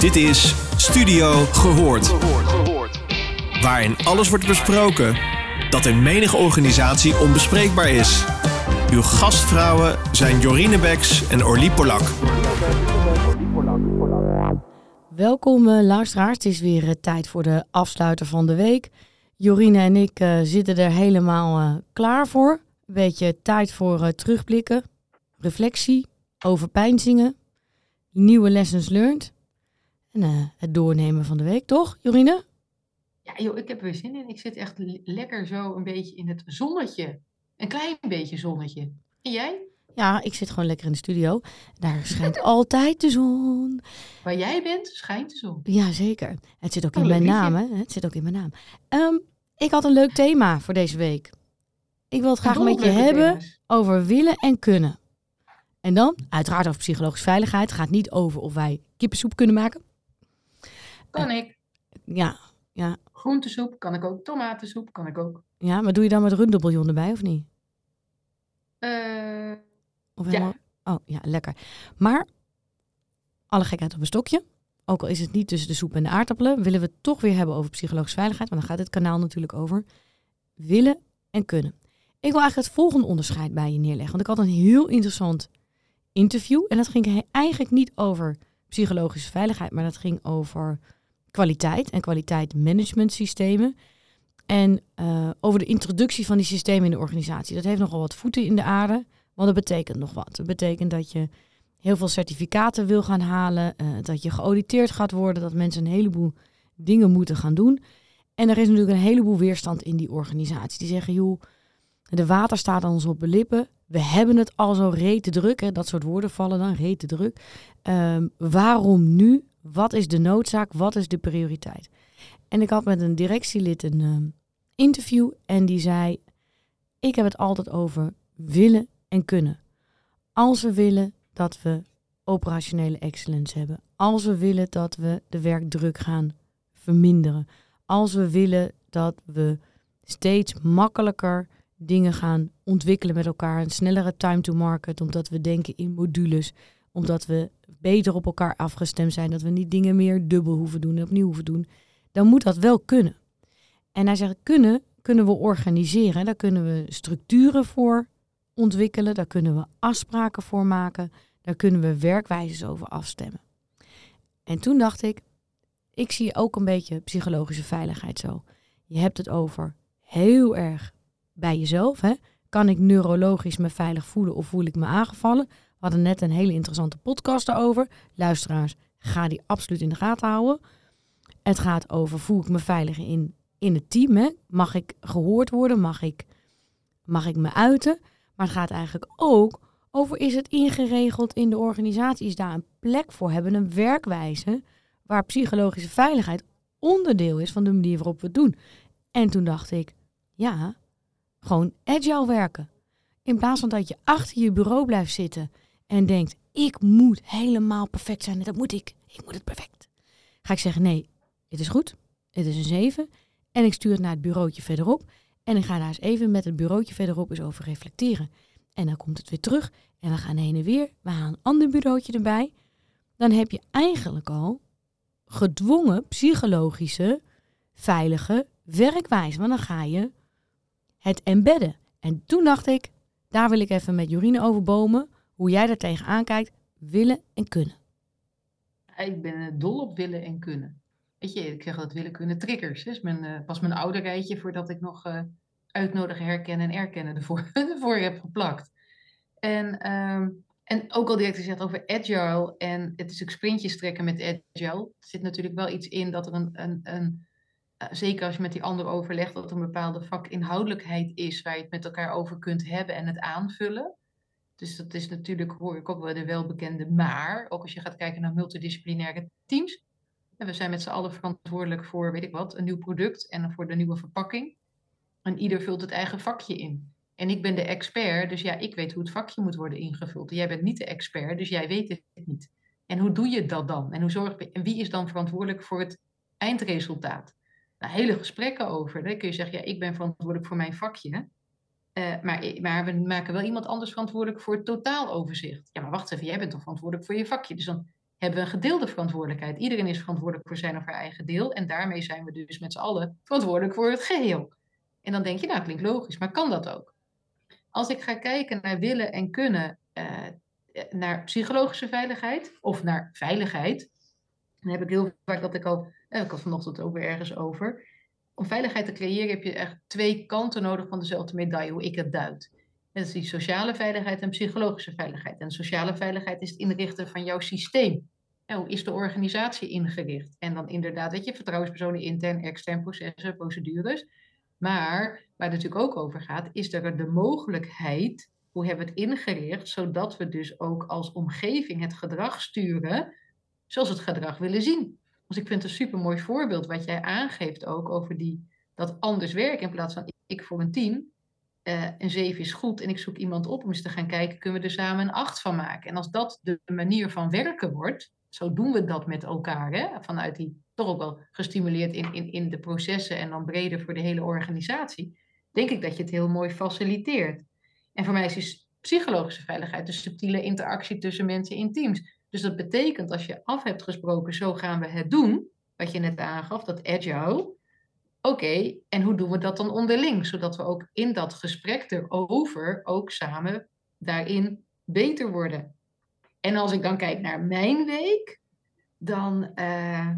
Dit is Studio Gehoord. Waarin alles wordt besproken dat in menige organisatie onbespreekbaar is. Uw gastvrouwen zijn Jorine Beks en Orlie Polak. Welkom uh, luisteraars, het is weer uh, tijd voor de afsluiter van de week. Jorine en ik uh, zitten er helemaal klaar voor. Een beetje tijd voor terugblikken, reflectie, overpeinzingen, nieuwe lessons learned en het doornemen van de week, toch Jorine? Ja joh, ik heb er weer zin in. Ik zit echt lekker zo een beetje in het zonnetje. Een klein beetje zonnetje. En jij? Ja, ik zit gewoon lekker in de studio. Daar schijnt altijd de zon. Waar jij bent, schijnt de zon. Ja, zeker. Het zit ook in mijn naam, hè? Het zit ook in mijn naam. Um, ik had een leuk thema voor deze week. Ik wil het graag met je hebben thema's. over willen en kunnen. En dan, uiteraard over psychologische veiligheid. Het gaat niet over of wij kippensoep kunnen maken. Kan ik. Ja, ja. Groentesoep kan ik ook. Tomatensoep kan ik ook. Ja, maar doe je dan met rundelbouillon erbij of niet? Uh, of helemaal... Ja. Oh, ja, lekker. Maar, alle gekheid op een stokje. Ook al is het niet tussen de soep en de aardappelen, willen we het toch weer hebben over psychologische veiligheid. Want dan gaat dit kanaal natuurlijk over willen en kunnen. Ik wil eigenlijk het volgende onderscheid bij je neerleggen. Want ik had een heel interessant interview. En dat ging eigenlijk niet over psychologische veiligheid, maar dat ging over kwaliteit en kwaliteitsmanagementsystemen. En uh, over de introductie van die systemen in de organisatie. Dat heeft nogal wat voeten in de aarde, want dat betekent nog wat. Dat betekent dat je heel veel certificaten wil gaan halen, uh, dat je geauditeerd gaat worden, dat mensen een heleboel dingen moeten gaan doen. En er is natuurlijk een heleboel weerstand in die organisatie. Die zeggen, joh, de water staat aan ons op de lippen. We hebben het al zo rete druk. Dat soort woorden vallen dan, rete druk. Um, waarom nu? Wat is de noodzaak? Wat is de prioriteit? En ik had met een directielid een uh, interview en die zei: Ik heb het altijd over willen en kunnen. Als we willen dat we operationele excellence hebben, als we willen dat we de werkdruk gaan verminderen, als we willen dat we steeds makkelijker dingen gaan ontwikkelen met elkaar, een snellere time to market, omdat we denken in modules, omdat we beter op elkaar afgestemd zijn, dat we niet dingen meer dubbel hoeven doen en opnieuw hoeven doen, dan moet dat wel kunnen. En hij zegt, kunnen, kunnen we organiseren, daar kunnen we structuren voor ontwikkelen, daar kunnen we afspraken voor maken, daar kunnen we werkwijzes over afstemmen. En toen dacht ik, ik zie ook een beetje psychologische veiligheid zo. Je hebt het over heel erg bij jezelf. Hè? Kan ik neurologisch me veilig voelen of voel ik me aangevallen? Hadden net een hele interessante podcast daarover. Luisteraars, ga die absoluut in de gaten houden. Het gaat over voel ik me veilig in, in het team. Mag ik gehoord worden? Mag ik, mag ik me uiten? Maar het gaat eigenlijk ook over is het ingeregeld in de organisatie? Is daar een plek voor? Hebben een werkwijze waar psychologische veiligheid onderdeel is van de manier waarop we het doen? En toen dacht ik, ja, gewoon agile werken. In plaats van dat je achter je bureau blijft zitten en denkt: ik moet helemaal perfect zijn. Dat moet ik. Ik moet het perfect. Ga ik zeggen: nee, het is goed. Het is een 7. En ik stuur het naar het bureautje verderop. En ik ga daar eens even met het bureautje verderop eens over reflecteren. En dan komt het weer terug. En we gaan heen en weer. We halen een ander bureautje erbij. Dan heb je eigenlijk al gedwongen psychologische, veilige werkwijze. Want dan ga je het embedden. En toen dacht ik, daar wil ik even met Jorine over bomen, hoe jij daar tegenaan kijkt, willen en kunnen. Ik ben dol op willen en kunnen. Weet je, ik zeg dat willen kunnen triggers. Is mijn, uh, was mijn oude rijtje voordat ik nog uh, uitnodigen, herkennen en erkennen ervoor, heb geplakt. En, um, en ook al direct gezegd over agile en het is ook sprintjes trekken met agile. Er zit natuurlijk wel iets in dat er een, een, een eh, zeker als je met die ander overlegt, dat er een bepaalde vakinhoudelijkheid is waar je het met elkaar over kunt hebben en het aanvullen. Dus dat is natuurlijk, hoor ik ook wel de welbekende maar. Ook als je gaat kijken naar multidisciplinaire teams. En we zijn met z'n allen verantwoordelijk voor, weet ik wat, een nieuw product en voor de nieuwe verpakking. En ieder vult het eigen vakje in. En ik ben de expert, dus ja, ik weet hoe het vakje moet worden ingevuld. Jij bent niet de expert, dus jij weet het niet. En hoe doe je dat dan? En, hoe zorg, en wie is dan verantwoordelijk voor het eindresultaat? nou, hele gesprekken over. Dan kun je zeggen, ja, ik ben verantwoordelijk voor mijn vakje. Uh, maar, maar we maken wel iemand anders verantwoordelijk voor het totaaloverzicht. Ja, maar wacht even, jij bent toch verantwoordelijk voor je vakje. Dus dan hebben we een gedeelde verantwoordelijkheid. Iedereen is verantwoordelijk voor zijn of haar eigen deel. En daarmee zijn we dus met z'n allen verantwoordelijk voor het geheel. En dan denk je, nou, klinkt logisch, maar kan dat ook? Als ik ga kijken naar willen en kunnen, uh, naar psychologische veiligheid of naar veiligheid, dan heb ik heel vaak dat ik al, eh, ik had vanochtend ook weer ergens over. Om veiligheid te creëren heb je echt twee kanten nodig van dezelfde medaille, hoe ik het duid. Dat is die sociale veiligheid en psychologische veiligheid. En sociale veiligheid is het inrichten van jouw systeem. hoe is de organisatie ingericht? En dan inderdaad, weet je, vertrouwenspersonen, intern, extern processen, procedures. Maar waar het natuurlijk ook over gaat, is er de mogelijkheid, hoe hebben we het ingericht, zodat we dus ook als omgeving het gedrag sturen zoals het gedrag willen zien. Dus ik vind het een super mooi voorbeeld wat jij aangeeft ook over die, dat anders werken in plaats van ik voor een team. Uh, een zeven is goed en ik zoek iemand op om eens te gaan kijken, kunnen we er samen een acht van maken. En als dat de manier van werken wordt, zo doen we dat met elkaar, hè? vanuit die toch ook wel gestimuleerd in, in, in de processen en dan breder voor de hele organisatie, denk ik dat je het heel mooi faciliteert. En voor mij is psychologische veiligheid de subtiele interactie tussen mensen in teams. Dus dat betekent als je af hebt gesproken, zo gaan we het doen, wat je net aangaf, dat agile. Oké, en hoe doen we dat dan onderling? Zodat we ook in dat gesprek erover ook samen daarin beter worden. En als ik dan kijk naar mijn week, dan, uh,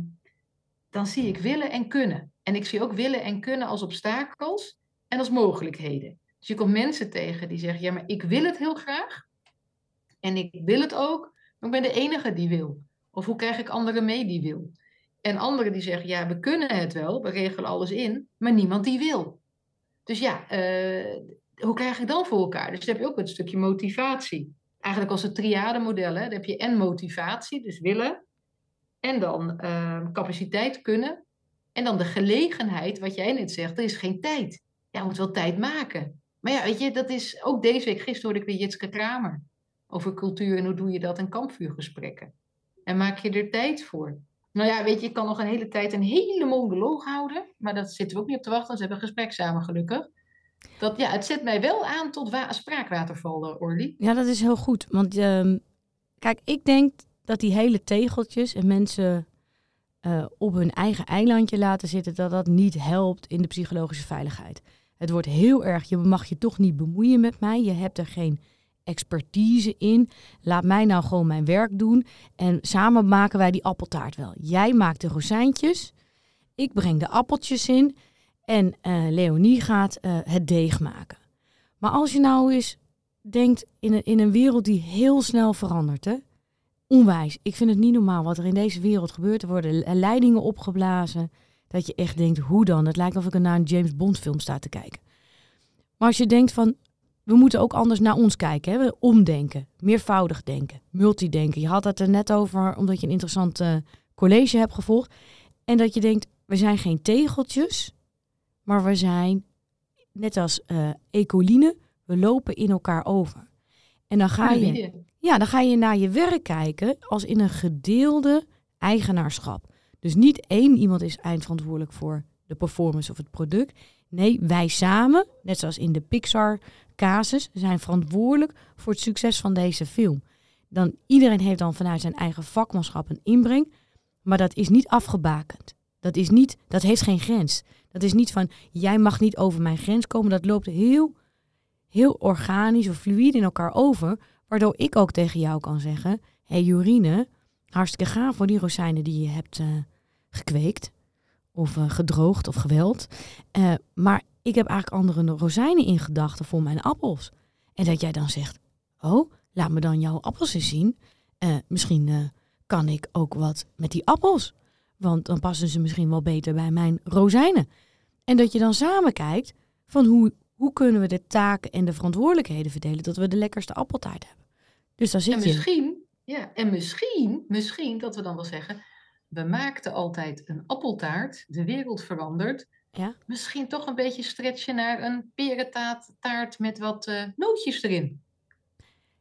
dan zie ik willen en kunnen. En ik zie ook willen en kunnen als obstakels en als mogelijkheden. Dus je komt mensen tegen die zeggen, ja, maar ik wil het heel graag. En ik wil het ook, ik ben de enige die wil. Of hoe krijg ik anderen mee die wil? En anderen die zeggen, ja, we kunnen het wel, we regelen alles in, maar niemand die wil. Dus ja, uh, hoe krijg ik dan voor elkaar? Dus dan heb je ook een stukje motivatie. Eigenlijk als het triade-model, dan heb je en motivatie, dus willen, en dan uh, capaciteit kunnen, en dan de gelegenheid, wat jij net zegt, er is geen tijd. Ja, je moet wel tijd maken. Maar ja, weet je, dat is ook deze week, gisteren hoorde ik weer Jitske Kramer over cultuur en hoe doe je dat in kampvuurgesprekken. En maak je er tijd voor. Nou ja, weet je, ik kan nog een hele tijd een hele monoloog houden, maar dat zitten we ook niet op te wachten, ze hebben een gesprek samen gelukkig. Dat, ja, het zet mij wel aan tot spraakwaterval, uh, Orly. Ja, dat is heel goed. Want uh, kijk, ik denk dat die hele tegeltjes en mensen uh, op hun eigen eilandje laten zitten, dat dat niet helpt in de psychologische veiligheid. Het wordt heel erg, je mag je toch niet bemoeien met mij, je hebt er geen expertise in. Laat mij nou gewoon mijn werk doen. En samen maken wij die appeltaart wel. Jij maakt de rozijntjes. Ik breng de appeltjes in. En uh, Leonie gaat uh, het deeg maken. Maar als je nou eens denkt in een, in een wereld die heel snel verandert. Hè? Onwijs. Ik vind het niet normaal wat er in deze wereld gebeurt. Er worden leidingen opgeblazen. Dat je echt denkt, hoe dan? Het lijkt alsof ik naar een James Bond film sta te kijken. Maar als je denkt van, we moeten ook anders naar ons kijken. Hè? Omdenken, meervoudig denken, multidenken. Je had het er net over omdat je een interessant uh, college hebt gevolgd. En dat je denkt, we zijn geen tegeltjes, maar we zijn net als uh, ecoline, we lopen in elkaar over. En dan ga, je, ja, dan ga je naar je werk kijken als in een gedeelde eigenaarschap. Dus niet één iemand is eindverantwoordelijk voor de performance of het product. Nee, wij samen, net zoals in de Pixar casus zijn verantwoordelijk voor het succes van deze film. Dan, iedereen heeft dan vanuit zijn eigen vakmanschap een inbreng, maar dat is niet afgebakend. Dat, is niet, dat heeft geen grens. Dat is niet van, jij mag niet over mijn grens komen. Dat loopt heel, heel organisch of fluïde in elkaar over. Waardoor ik ook tegen jou kan zeggen, hey Jorine, hartstikke gaaf voor die rozijnen die je hebt uh, gekweekt. Of uh, gedroogd of geweld. Uh, maar ik heb eigenlijk andere rozijnen in gedachten voor mijn appels. En dat jij dan zegt, oh, laat me dan jouw appels eens zien. Uh, misschien kan ik ook wat met die appels. Want dan passen ze misschien wel beter bij mijn rozijnen. En dat je dan samen kijkt van hoe, hoe kunnen we de taken en de verantwoordelijkheden verdelen... dat we de lekkerste appeltaart hebben. Dus daar zit en misschien, je. Ja, en misschien, misschien dat we dan wel zeggen... we maakten altijd een appeltaart, de wereld verandert... Ja. Misschien toch een beetje stretchen naar een perentaart met wat uh, nootjes erin.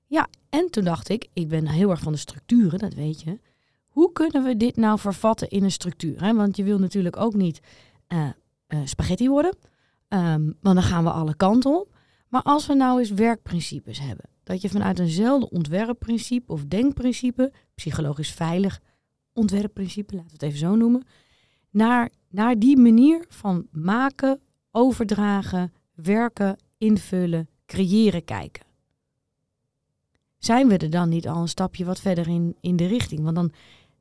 Ja, en toen dacht ik, ik ben heel erg van de structuren, dat weet je. Hoe kunnen we dit nou vervatten in een structuur? Hè? Want je wil natuurlijk ook niet uh, uh, spaghetti worden, um, want dan gaan we alle kanten op. Maar als we nou eens werkprincipes hebben. dat je vanuit eenzelfde ontwerpprincipe of denkprincipe, psychologisch veilig ontwerpprincipe, laten we het even zo noemen, naar, naar die manier van maken, overdragen, werken, invullen, creëren kijken. Zijn we er dan niet al een stapje wat verder in, in de richting? Want dan,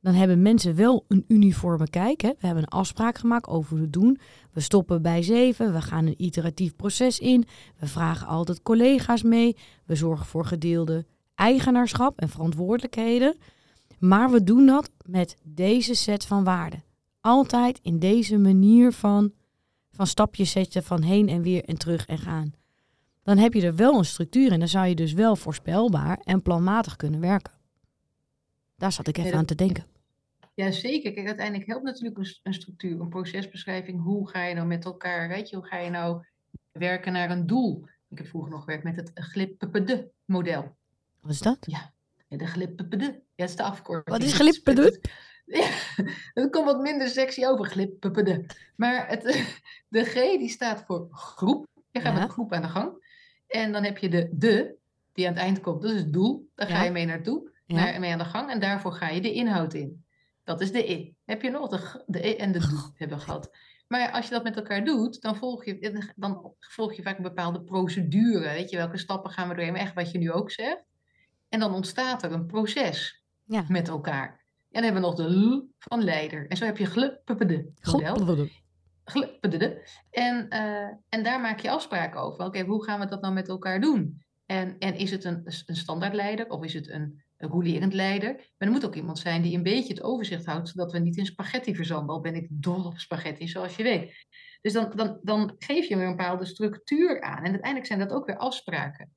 dan hebben mensen wel een uniforme kijk. Hè? We hebben een afspraak gemaakt over hoe we doen. We stoppen bij zeven, we gaan een iteratief proces in. We vragen altijd collega's mee. We zorgen voor gedeelde eigenaarschap en verantwoordelijkheden. Maar we doen dat met deze set van waarden. Altijd in deze manier van, van stapjes zetten van heen en weer en terug en gaan. Dan heb je er wel een structuur en dan zou je dus wel voorspelbaar en planmatig kunnen werken. Daar zat ik even Ja, aan te denken. Ja, zeker. Kijk, uiteindelijk helpt natuurlijk een, een structuur, een procesbeschrijving. Hoe ga je nou met elkaar, weet je, hoe ga je nou werken naar een doel? Ik heb vroeger nog gewerkt met het glippede-model. Wat is dat? Ja, de glippede. Ja, dat is de afkorting. Wat is glippede? Ja, dat komt wat minder sexy over, glippede. Maar het, de G die staat voor groep. Je gaat Ja. met groep aan de gang. En dan heb je de de, die aan het eind komt. Dat is het doel. Daar ga je mee naartoe, naar, mee aan de gang. En daarvoor ga je de inhoud in. Dat is de I. Heb je nog de, de E en de D hebben we gehad. Maar als je dat met elkaar doet, dan volg je, dan volg je vaak een bepaalde procedure. Weet je, welke stappen gaan we doorheen? Maar Echt wat je nu ook zegt. En dan ontstaat er een proces Ja. met elkaar. En dan hebben we nog de L van leider. En zo heb je glippede model. Goed. Glippede. En, eh, en daar maak je afspraken over. Oké, hoe gaan we dat nou met elkaar doen? En, en is het een, een standaardleider of is het een, een rolerend leider? Maar er moet ook iemand zijn die een beetje het overzicht houdt, zodat we niet in spaghetti verzanden. Al ben ik dol op spaghetti, zoals je weet. Dus dan, dan, dan geef je weer een bepaalde structuur aan. En uiteindelijk zijn dat ook weer afspraken.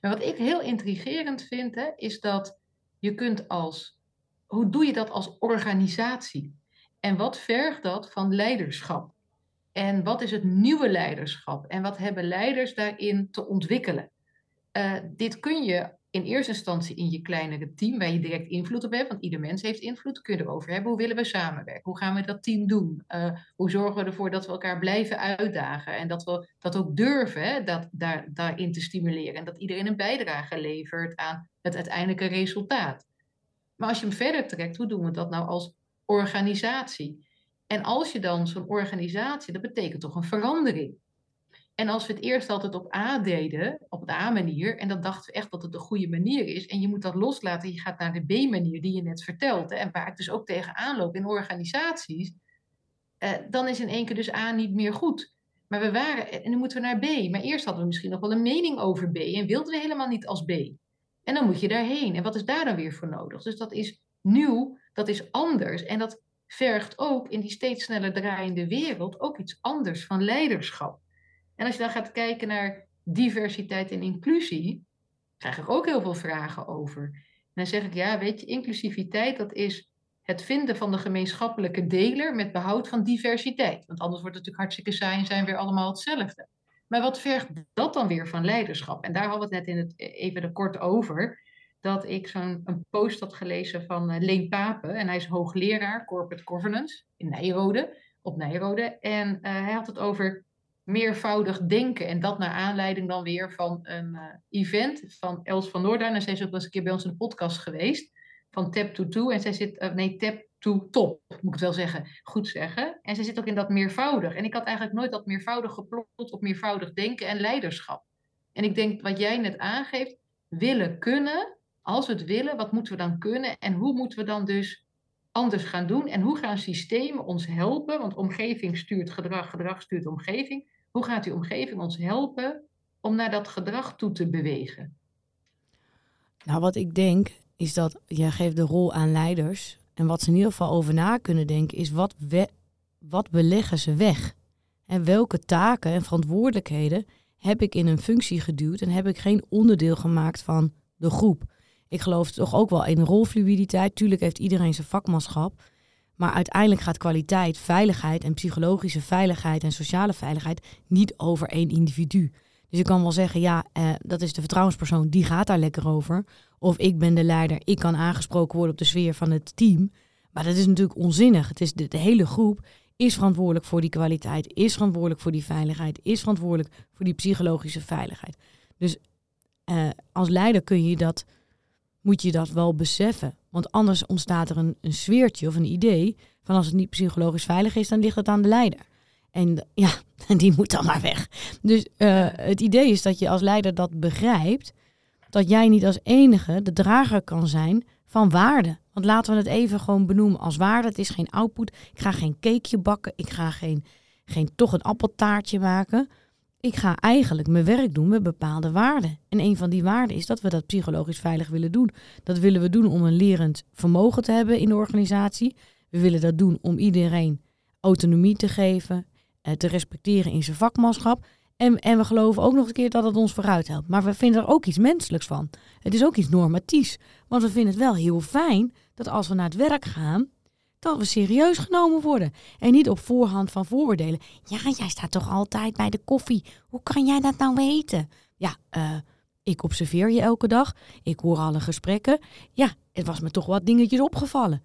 Maar wat ik heel intrigerend vind, hè, is dat je kunt als... Hoe doe je dat als organisatie? En wat vergt dat van leiderschap? En wat is het nieuwe leiderschap? En wat hebben leiders daarin te ontwikkelen? Eh, dit kun je in eerste instantie in je kleinere team, waar je direct invloed op hebt, want ieder mens heeft invloed, kun je erover hebben. Hoe willen we samenwerken? Hoe gaan we dat team doen? Eh, hoe zorgen we ervoor dat we elkaar blijven uitdagen en dat we dat ook durven, hè, dat, daar, daarin te stimuleren en dat iedereen een bijdrage levert aan het uiteindelijke resultaat. Maar als je hem verder trekt, hoe doen we dat nou als organisatie? En als je dan zo'n organisatie, dat betekent toch een verandering. En als we het eerst altijd op A deden, op de A-manier, en dan dachten we echt dat het de goede manier is, en je moet dat loslaten, je gaat naar de B-manier die je net vertelt, en waar ik dus ook tegen aanloop in organisaties, eh, dan is in één keer dus A niet meer goed. Maar we waren, en dan moeten we naar B. Maar eerst hadden we misschien nog wel een mening over B, en wilden we helemaal niet als B. En dan moet je daarheen. En wat is daar dan weer voor nodig? Dus dat is nieuw, dat is anders. En dat vergt ook in die steeds sneller draaiende wereld ook iets anders van leiderschap. En als je dan gaat kijken naar diversiteit en inclusie, krijg ik ook heel veel vragen over. En dan zeg ik, ja, weet je, inclusiviteit, dat is het vinden van de gemeenschappelijke deler met behoud van diversiteit. Want anders wordt het natuurlijk hartstikke saai en zijn we weer allemaal hetzelfde. Maar wat vergt dat dan weer van leiderschap? En daar hadden we het net in het, even er kort over. Dat ik zo'n een post had gelezen van uh, Leen Papen. En hij is hoogleraar corporate governance in Nijrode, op Nijrode. En uh, hij had het over meervoudig denken. En dat naar aanleiding dan weer van een uh, event van Els van Noorduin. En zij is ook wel eens een keer bij ons in de podcast geweest. Van Tap to Two. En zij zit, uh, nee, Tap to Top, moet ik het wel zeggen. Goed zeggen. En zij zit ook in dat meervoudig. En ik had eigenlijk nooit dat meervoudig geplot op meervoudig denken en leiderschap. En ik denk wat jij net aangeeft, willen kunnen. Als we het willen, wat moeten we dan kunnen? En hoe moeten we dan dus anders gaan doen? En hoe gaan systemen ons helpen? Want omgeving stuurt gedrag, gedrag stuurt omgeving. Hoe gaat die omgeving ons helpen om naar dat gedrag toe te bewegen? Nou, wat ik denk is dat jij geeft de rol aan leiders. En wat ze in ieder geval over na kunnen denken is wat, wat beleggen ze weg? En welke taken en verantwoordelijkheden heb ik in een functie geduwd en heb ik geen onderdeel gemaakt van de groep? Ik geloof toch ook wel in rolfluiditeit. Tuurlijk heeft iedereen zijn vakmanschap. Maar uiteindelijk gaat kwaliteit, veiligheid en psychologische veiligheid en sociale veiligheid niet over één individu. Dus je kan wel zeggen, ja, eh, dat is de vertrouwenspersoon, die gaat daar lekker over. Of ik ben de leider, ik kan aangesproken worden op de sfeer van het team. Maar dat is natuurlijk onzinnig. Het is de, de hele groep is verantwoordelijk voor die kwaliteit, is verantwoordelijk voor die veiligheid, is verantwoordelijk voor die psychologische veiligheid. Dus eh, als leider kun je dat, moet je dat wel beseffen. Want anders ontstaat er een, een sfeertje of een idee van als het niet psychologisch veilig is, dan ligt het aan de leider. En ja, die moet dan maar weg. Dus uh, het idee is dat je als leider dat begrijpt, dat jij niet als enige de drager kan zijn van waarde. Want laten we het even gewoon benoemen als waarde. Het is geen output. Ik ga geen cakeje bakken. Ik ga geen, geen toch een appeltaartje maken. Ik ga eigenlijk mijn werk doen met bepaalde waarden. En een van die waarden is dat we dat psychologisch veilig willen doen. Dat willen we doen om een lerend vermogen te hebben in de organisatie. We willen dat doen om iedereen autonomie te geven, eh, te respecteren in zijn vakmanschap. En, en we geloven ook nog een keer dat het ons vooruit helpt. Maar we vinden er ook iets menselijks van. Het is ook iets normatiefs. Want we vinden het wel heel fijn dat als we naar het werk gaan, dat serieus genomen worden. En niet op voorhand van vooroordelen. Ja, jij staat toch altijd bij de koffie. Hoe kan jij dat nou weten? Ja, uh, ik observeer je elke dag. Ik hoor alle gesprekken. Ja, het was me toch wat dingetjes opgevallen.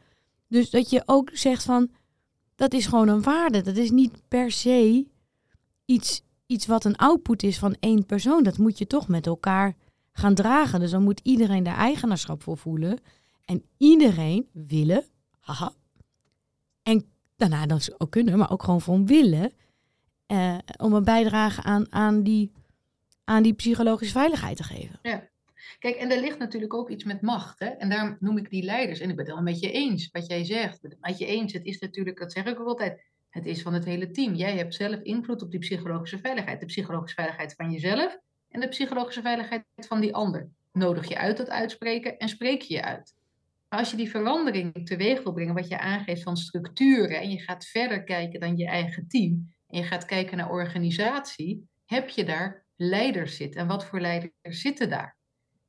Dus dat je ook zegt van, dat is gewoon een waarde. Dat is niet per se iets, iets wat een output is van één persoon. Dat moet je toch met elkaar gaan dragen. Dus dan moet iedereen daar eigenaarschap voor voelen. En iedereen willen, haha, daarna dan ook kunnen, maar ook gewoon van willen, uh, om een bijdrage aan, aan, die, aan die psychologische veiligheid te geven. Ja. Kijk, en er ligt natuurlijk ook iets met macht. Hè? En daarom noem ik die leiders. En ik ben het wel met je eens wat jij zegt. Met je eens. Het is natuurlijk, dat zeg ik ook altijd, het is van het hele team. Jij hebt zelf invloed op die psychologische veiligheid. De psychologische veiligheid van jezelf en de psychologische veiligheid van die ander. Nodig je uit tot uitspreken en spreek je je uit. Maar als je die verandering teweeg wil brengen, wat je aangeeft van structuren, en je gaat verder kijken dan je eigen team, en je gaat kijken naar organisatie, heb je daar leiders zitten. En wat voor leiders zitten daar?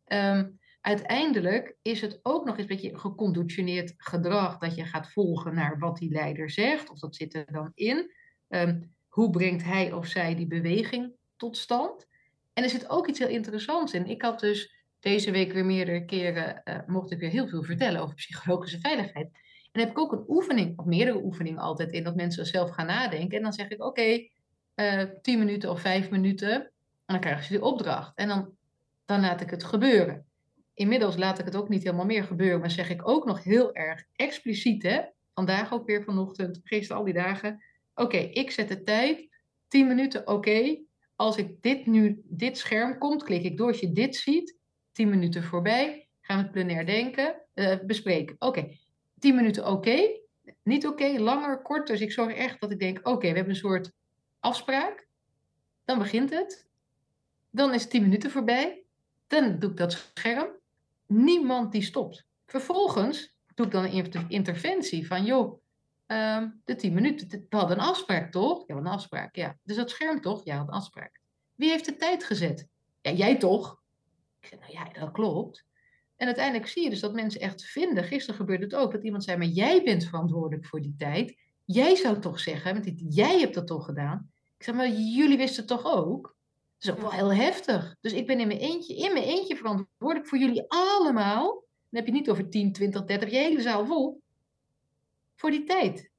Um, uiteindelijk is het ook nog eens een beetje geconditioneerd gedrag dat je gaat volgen naar wat die leider zegt, of dat zit er dan in. Um, hoe brengt hij of zij die beweging tot stand? En er zit ook iets heel interessants in. Ik had dus deze week weer meerdere keren, uh, mocht ik weer heel veel vertellen over psychologische veiligheid. En heb ik ook een oefening, of meerdere oefeningen altijd in, dat mensen zelf gaan nadenken. En dan zeg ik, oké, okay, uh, tien minuten of vijf minuten, en dan krijgen ze die opdracht. En dan, dan laat ik het gebeuren. Inmiddels laat ik het ook niet helemaal meer gebeuren, maar zeg ik ook nog heel erg expliciet, hè, vandaag ook weer vanochtend, gisteren al die dagen, oké, ik zet de tijd, tien minuten, oké, als ik dit nu, dit scherm komt, klik ik door, als je dit ziet, 10 minuten voorbij, gaan we het plenair denken, uh, bespreken. Oké, okay. 10 minuten oké, niet oké, langer, kort. Dus ik zorg echt dat ik denk, oké, we hebben een soort afspraak. Dan begint het. Dan is 10 minuten voorbij. Dan doe ik dat scherm. Niemand die stopt. Vervolgens doe ik dan een interventie van, joh, um, de 10 minuten, we hadden een afspraak toch? Ja, een afspraak, ja. Dus dat scherm toch? Ja, een afspraak. Wie heeft de tijd gezet? Ja, jij toch? Ik zeg, nou ja, dat klopt. En uiteindelijk zie je dus dat mensen echt vinden. Gisteren gebeurde het ook dat iemand zei: Maar jij bent verantwoordelijk voor die tijd. Jij zou toch zeggen, want jij hebt dat toch gedaan. Ik zeg, maar jullie wisten het toch ook? Dat is ook wel heel heftig. Dus ik ben in mijn eentje, in mijn eentje verantwoordelijk voor jullie allemaal. Dan heb je niet over 10, 20, 30, je hele zaal vol. Voor die tijd.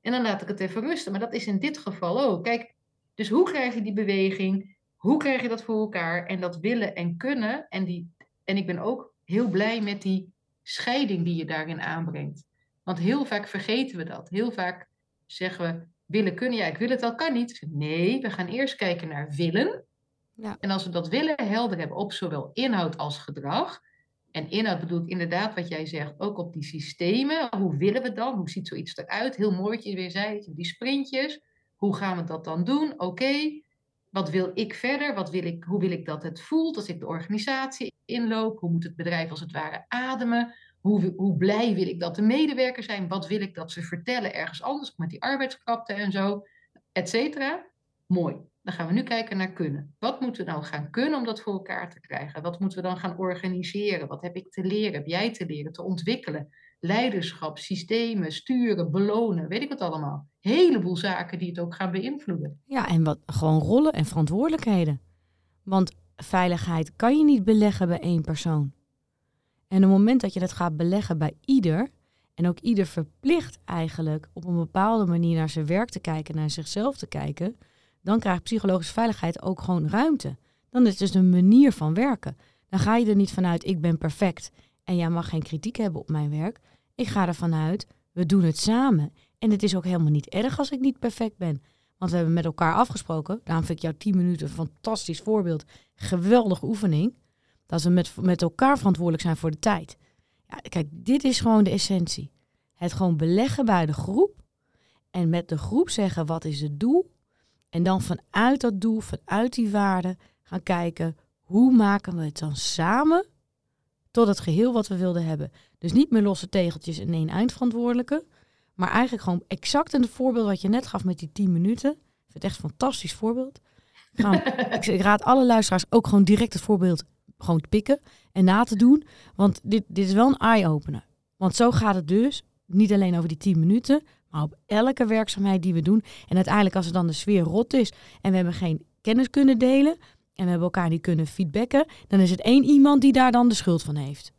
En dan laat ik het even rusten. Maar dat is in dit geval ook. Kijk, dus hoe krijg je die beweging? Hoe krijg je dat voor elkaar? En dat willen en kunnen. En, die, en ik ben ook heel blij met die scheiding die je daarin aanbrengt. Want heel vaak vergeten we dat. Heel vaak zeggen we willen kunnen. Ja, ik wil het wel, kan niet. Nee, we gaan eerst kijken naar willen. Ja. En als we dat willen helder hebben op zowel inhoud als gedrag. En inhoud bedoel ik inderdaad wat jij zegt, ook op die systemen. Hoe willen we dan? Hoe ziet zoiets eruit? Heel mooi wat je weer zei, die sprintjes. Hoe gaan we dat dan doen? Oké, wat wil ik verder? Wat wil ik, hoe wil ik dat het voelt als ik de organisatie inloop? Hoe moet het bedrijf als het ware ademen? Hoe, hoe blij wil ik dat de medewerkers zijn? Wat wil ik dat ze vertellen ergens anders met die arbeidskrapte en zo, et cetera? Mooi. Dan gaan we nu kijken naar kunnen. Wat moeten we nou gaan kunnen om dat voor elkaar te krijgen? Wat moeten we dan gaan organiseren? Wat heb ik te leren? Heb jij te leren, te ontwikkelen? Leiderschap, systemen, sturen, belonen, weet ik wat allemaal. Heleboel zaken die het ook gaan beïnvloeden. Ja, en wat, gewoon rollen en verantwoordelijkheden. Want veiligheid kan je niet beleggen bij één persoon. En op het moment dat je dat gaat beleggen bij ieder, en ook ieder verplicht eigenlijk op een bepaalde manier naar zijn werk te kijken, naar zichzelf te kijken, dan krijgt psychologische veiligheid ook gewoon ruimte. Dan is het dus een manier van werken. dan ga je er niet vanuit, ik ben perfect en jij mag geen kritiek hebben op mijn werk. Ik ga ervan uit, we doen het samen. En het is ook helemaal niet erg als ik niet perfect ben. Want we hebben met elkaar afgesproken. Daarom vind ik jouw 10 minuten een fantastisch voorbeeld. Geweldige oefening. Dat we met, met elkaar verantwoordelijk zijn voor de tijd. Ja, kijk, dit is gewoon de essentie. Het gewoon beleggen bij de groep. En met de groep zeggen wat is het doel. En dan vanuit dat doel, vanuit die waarden gaan kijken hoe maken we het dan samen tot het geheel wat we wilden hebben. Dus niet meer losse tegeltjes en één eindverantwoordelijke. Maar eigenlijk gewoon exact in het voorbeeld wat je net gaf met die 10 minuten. Ik vind het echt een fantastisch voorbeeld. ik, ik, raad alle luisteraars ook gewoon direct het voorbeeld gewoon te pikken en na te doen. Want dit, dit is wel een eye-opener. Want zo gaat het dus niet alleen over die 10 minuten, maar op elke werkzaamheid die we doen. En uiteindelijk als er dan de sfeer rot is en we hebben geen kennis kunnen delen en we hebben elkaar niet kunnen feedbacken, dan is het één iemand die daar dan de schuld van heeft.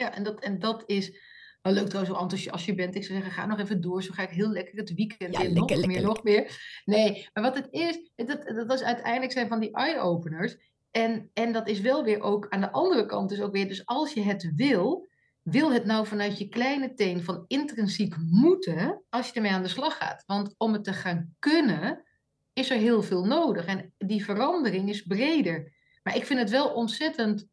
Ja, en dat, en dat is wel leuk trouwens, zo enthousiast als je bent. Ik zou zeggen, ga nog even door. Zo ga ik heel lekker het weekend ja, in. Lekker, nog lekker, meer, nog meer. Nee, maar wat het is, dat, dat is uiteindelijk zijn van die eye-openers. En, en dat is wel weer ook aan de andere kant dus ook weer. Dus als je het wil, wil het nou vanuit je kleine teen van intrinsiek moeten als je ermee aan de slag gaat. Want om het te gaan kunnen, is er heel veel nodig. En die verandering is breder. Maar ik vind het wel ontzettend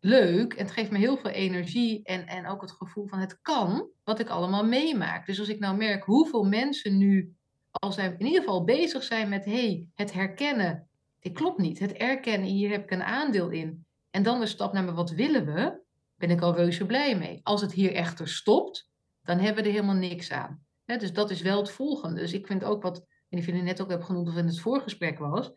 leuk en het geeft me heel veel energie en, en ook het gevoel van het kan, wat ik allemaal meemaak. Dus als ik nou merk hoeveel mensen nu, al zijn in ieder geval bezig zijn met hey, het herkennen, dit klopt niet, het erkennen, hier heb ik een aandeel in. En dan de stap naar me, wat willen we? Ben ik al reuze blij mee. Als het hier echter stopt, dan hebben we er helemaal niks aan. dus dat is wel het volgende. Dus ik vind ook wat, en ik vind het net ook heb genoemd of in het voorgesprek was,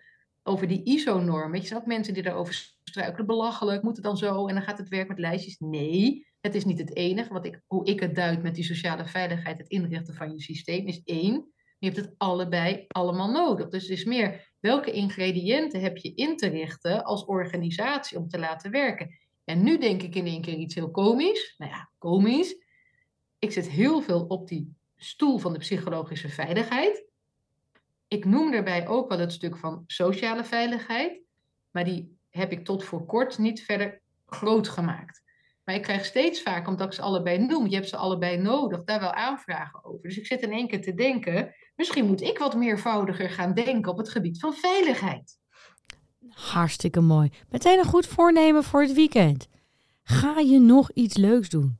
over die ISO-norm. Weet je, ook mensen die daarover struikelen, belachelijk, moet het dan zo en dan gaat het werk met lijstjes. Nee, het is niet het enige. Wat ik, hoe ik het duid met die sociale veiligheid, het inrichten van je systeem, is één. Je hebt het allebei allemaal nodig. Dus het is meer welke ingrediënten heb je in te richten als organisatie om te laten werken. En nu denk ik in één keer iets heel komisch. Nou ja, komisch. Ik zit heel veel op die stoel van de psychologische veiligheid. Ik noem daarbij ook wel het stuk van sociale veiligheid, maar die heb ik tot voor kort niet verder groot gemaakt. Maar ik krijg steeds vaker, omdat ik ze allebei noem, je hebt ze allebei nodig, daar wel aanvragen over. Dus ik zit in één keer te denken, misschien moet ik wat meervoudiger gaan denken op het gebied van veiligheid. Hartstikke mooi. Meteen een goed voornemen voor het weekend. Ga je nog iets leuks doen?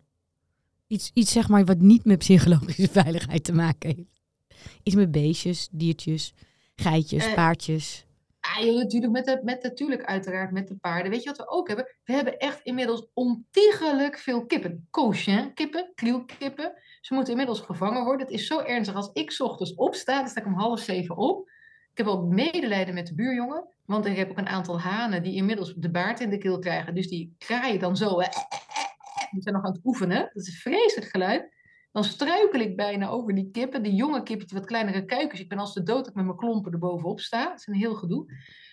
Iets, iets zeg maar wat niet met psychologische veiligheid te maken heeft. Iets met beestjes, diertjes, geitjes, Eh, paardjes. Ah, joh, natuurlijk, met, de, met natuurlijk uiteraard met de paarden. Weet je wat we ook hebben? We hebben echt inmiddels ontiegelijk veel kippen. Cochin kippen, krielkippen. Ze moeten inmiddels gevangen worden. Het is zo ernstig. Als ik 's ochtends opsta, dan sta ik om half zeven op. Ik heb ook medelijden met de buurjongen. Want ik heb ook een aantal hanen die inmiddels de baard in de keel krijgen. Dus die kraaien dan zo. Die zijn nog aan het oefenen. Dat is een vreselijk geluid. Dan struikel ik bijna over die kippen. Die jonge kippen, die wat kleinere kuikens. Ik ben als de dood dat ik met mijn klompen erbovenop sta. Dat is een heel gedoe.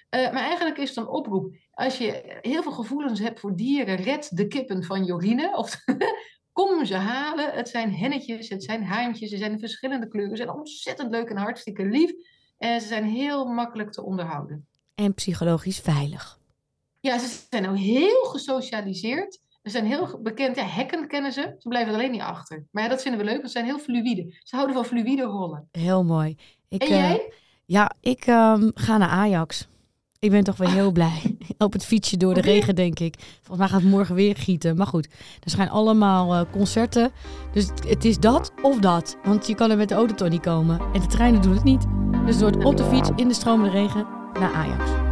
Eh, maar eigenlijk is het een oproep. Als je heel veel gevoelens hebt voor dieren, red de kippen van Jorine. Of kom ze halen. Het zijn hennetjes, het zijn haantjes. Ze zijn in verschillende kleuren. Ze zijn ontzettend leuk en hartstikke lief. En ze zijn heel makkelijk te onderhouden. En psychologisch veilig. Ja, ze zijn nou heel gesocialiseerd. Ze zijn heel bekend. Ja, hekken kennen ze. Ze blijven er alleen niet achter. Maar ja, dat vinden we leuk, want ze zijn heel fluïde. Ze houden van fluïde rollen. Heel mooi. Ik, En eh, jij? ja, ik ehm, ga naar Ajax. Ik ben toch weer heel blij. Op het fietsje door de regen, denk ik. Volgens mij gaat het morgen weer gieten. Maar goed, er zijn allemaal eh, concerten. Dus het, het is dat of dat. Want je kan er met de auto toch niet komen. En de treinen doen het niet. Dus het wordt op de fiets in de stromende regen naar Ajax.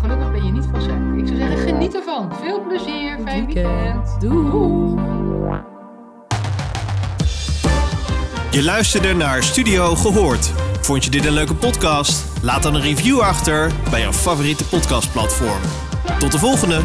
Gelukkig ben je niet van suiker. Ik zou zeggen, geniet ervan. Veel plezier. Fijn weekend. weekend. Doei. Je luisterde naar Studio Gehoord. Vond je dit een leuke podcast? Laat dan een review achter bij jouw favoriete podcastplatform. Tot de volgende!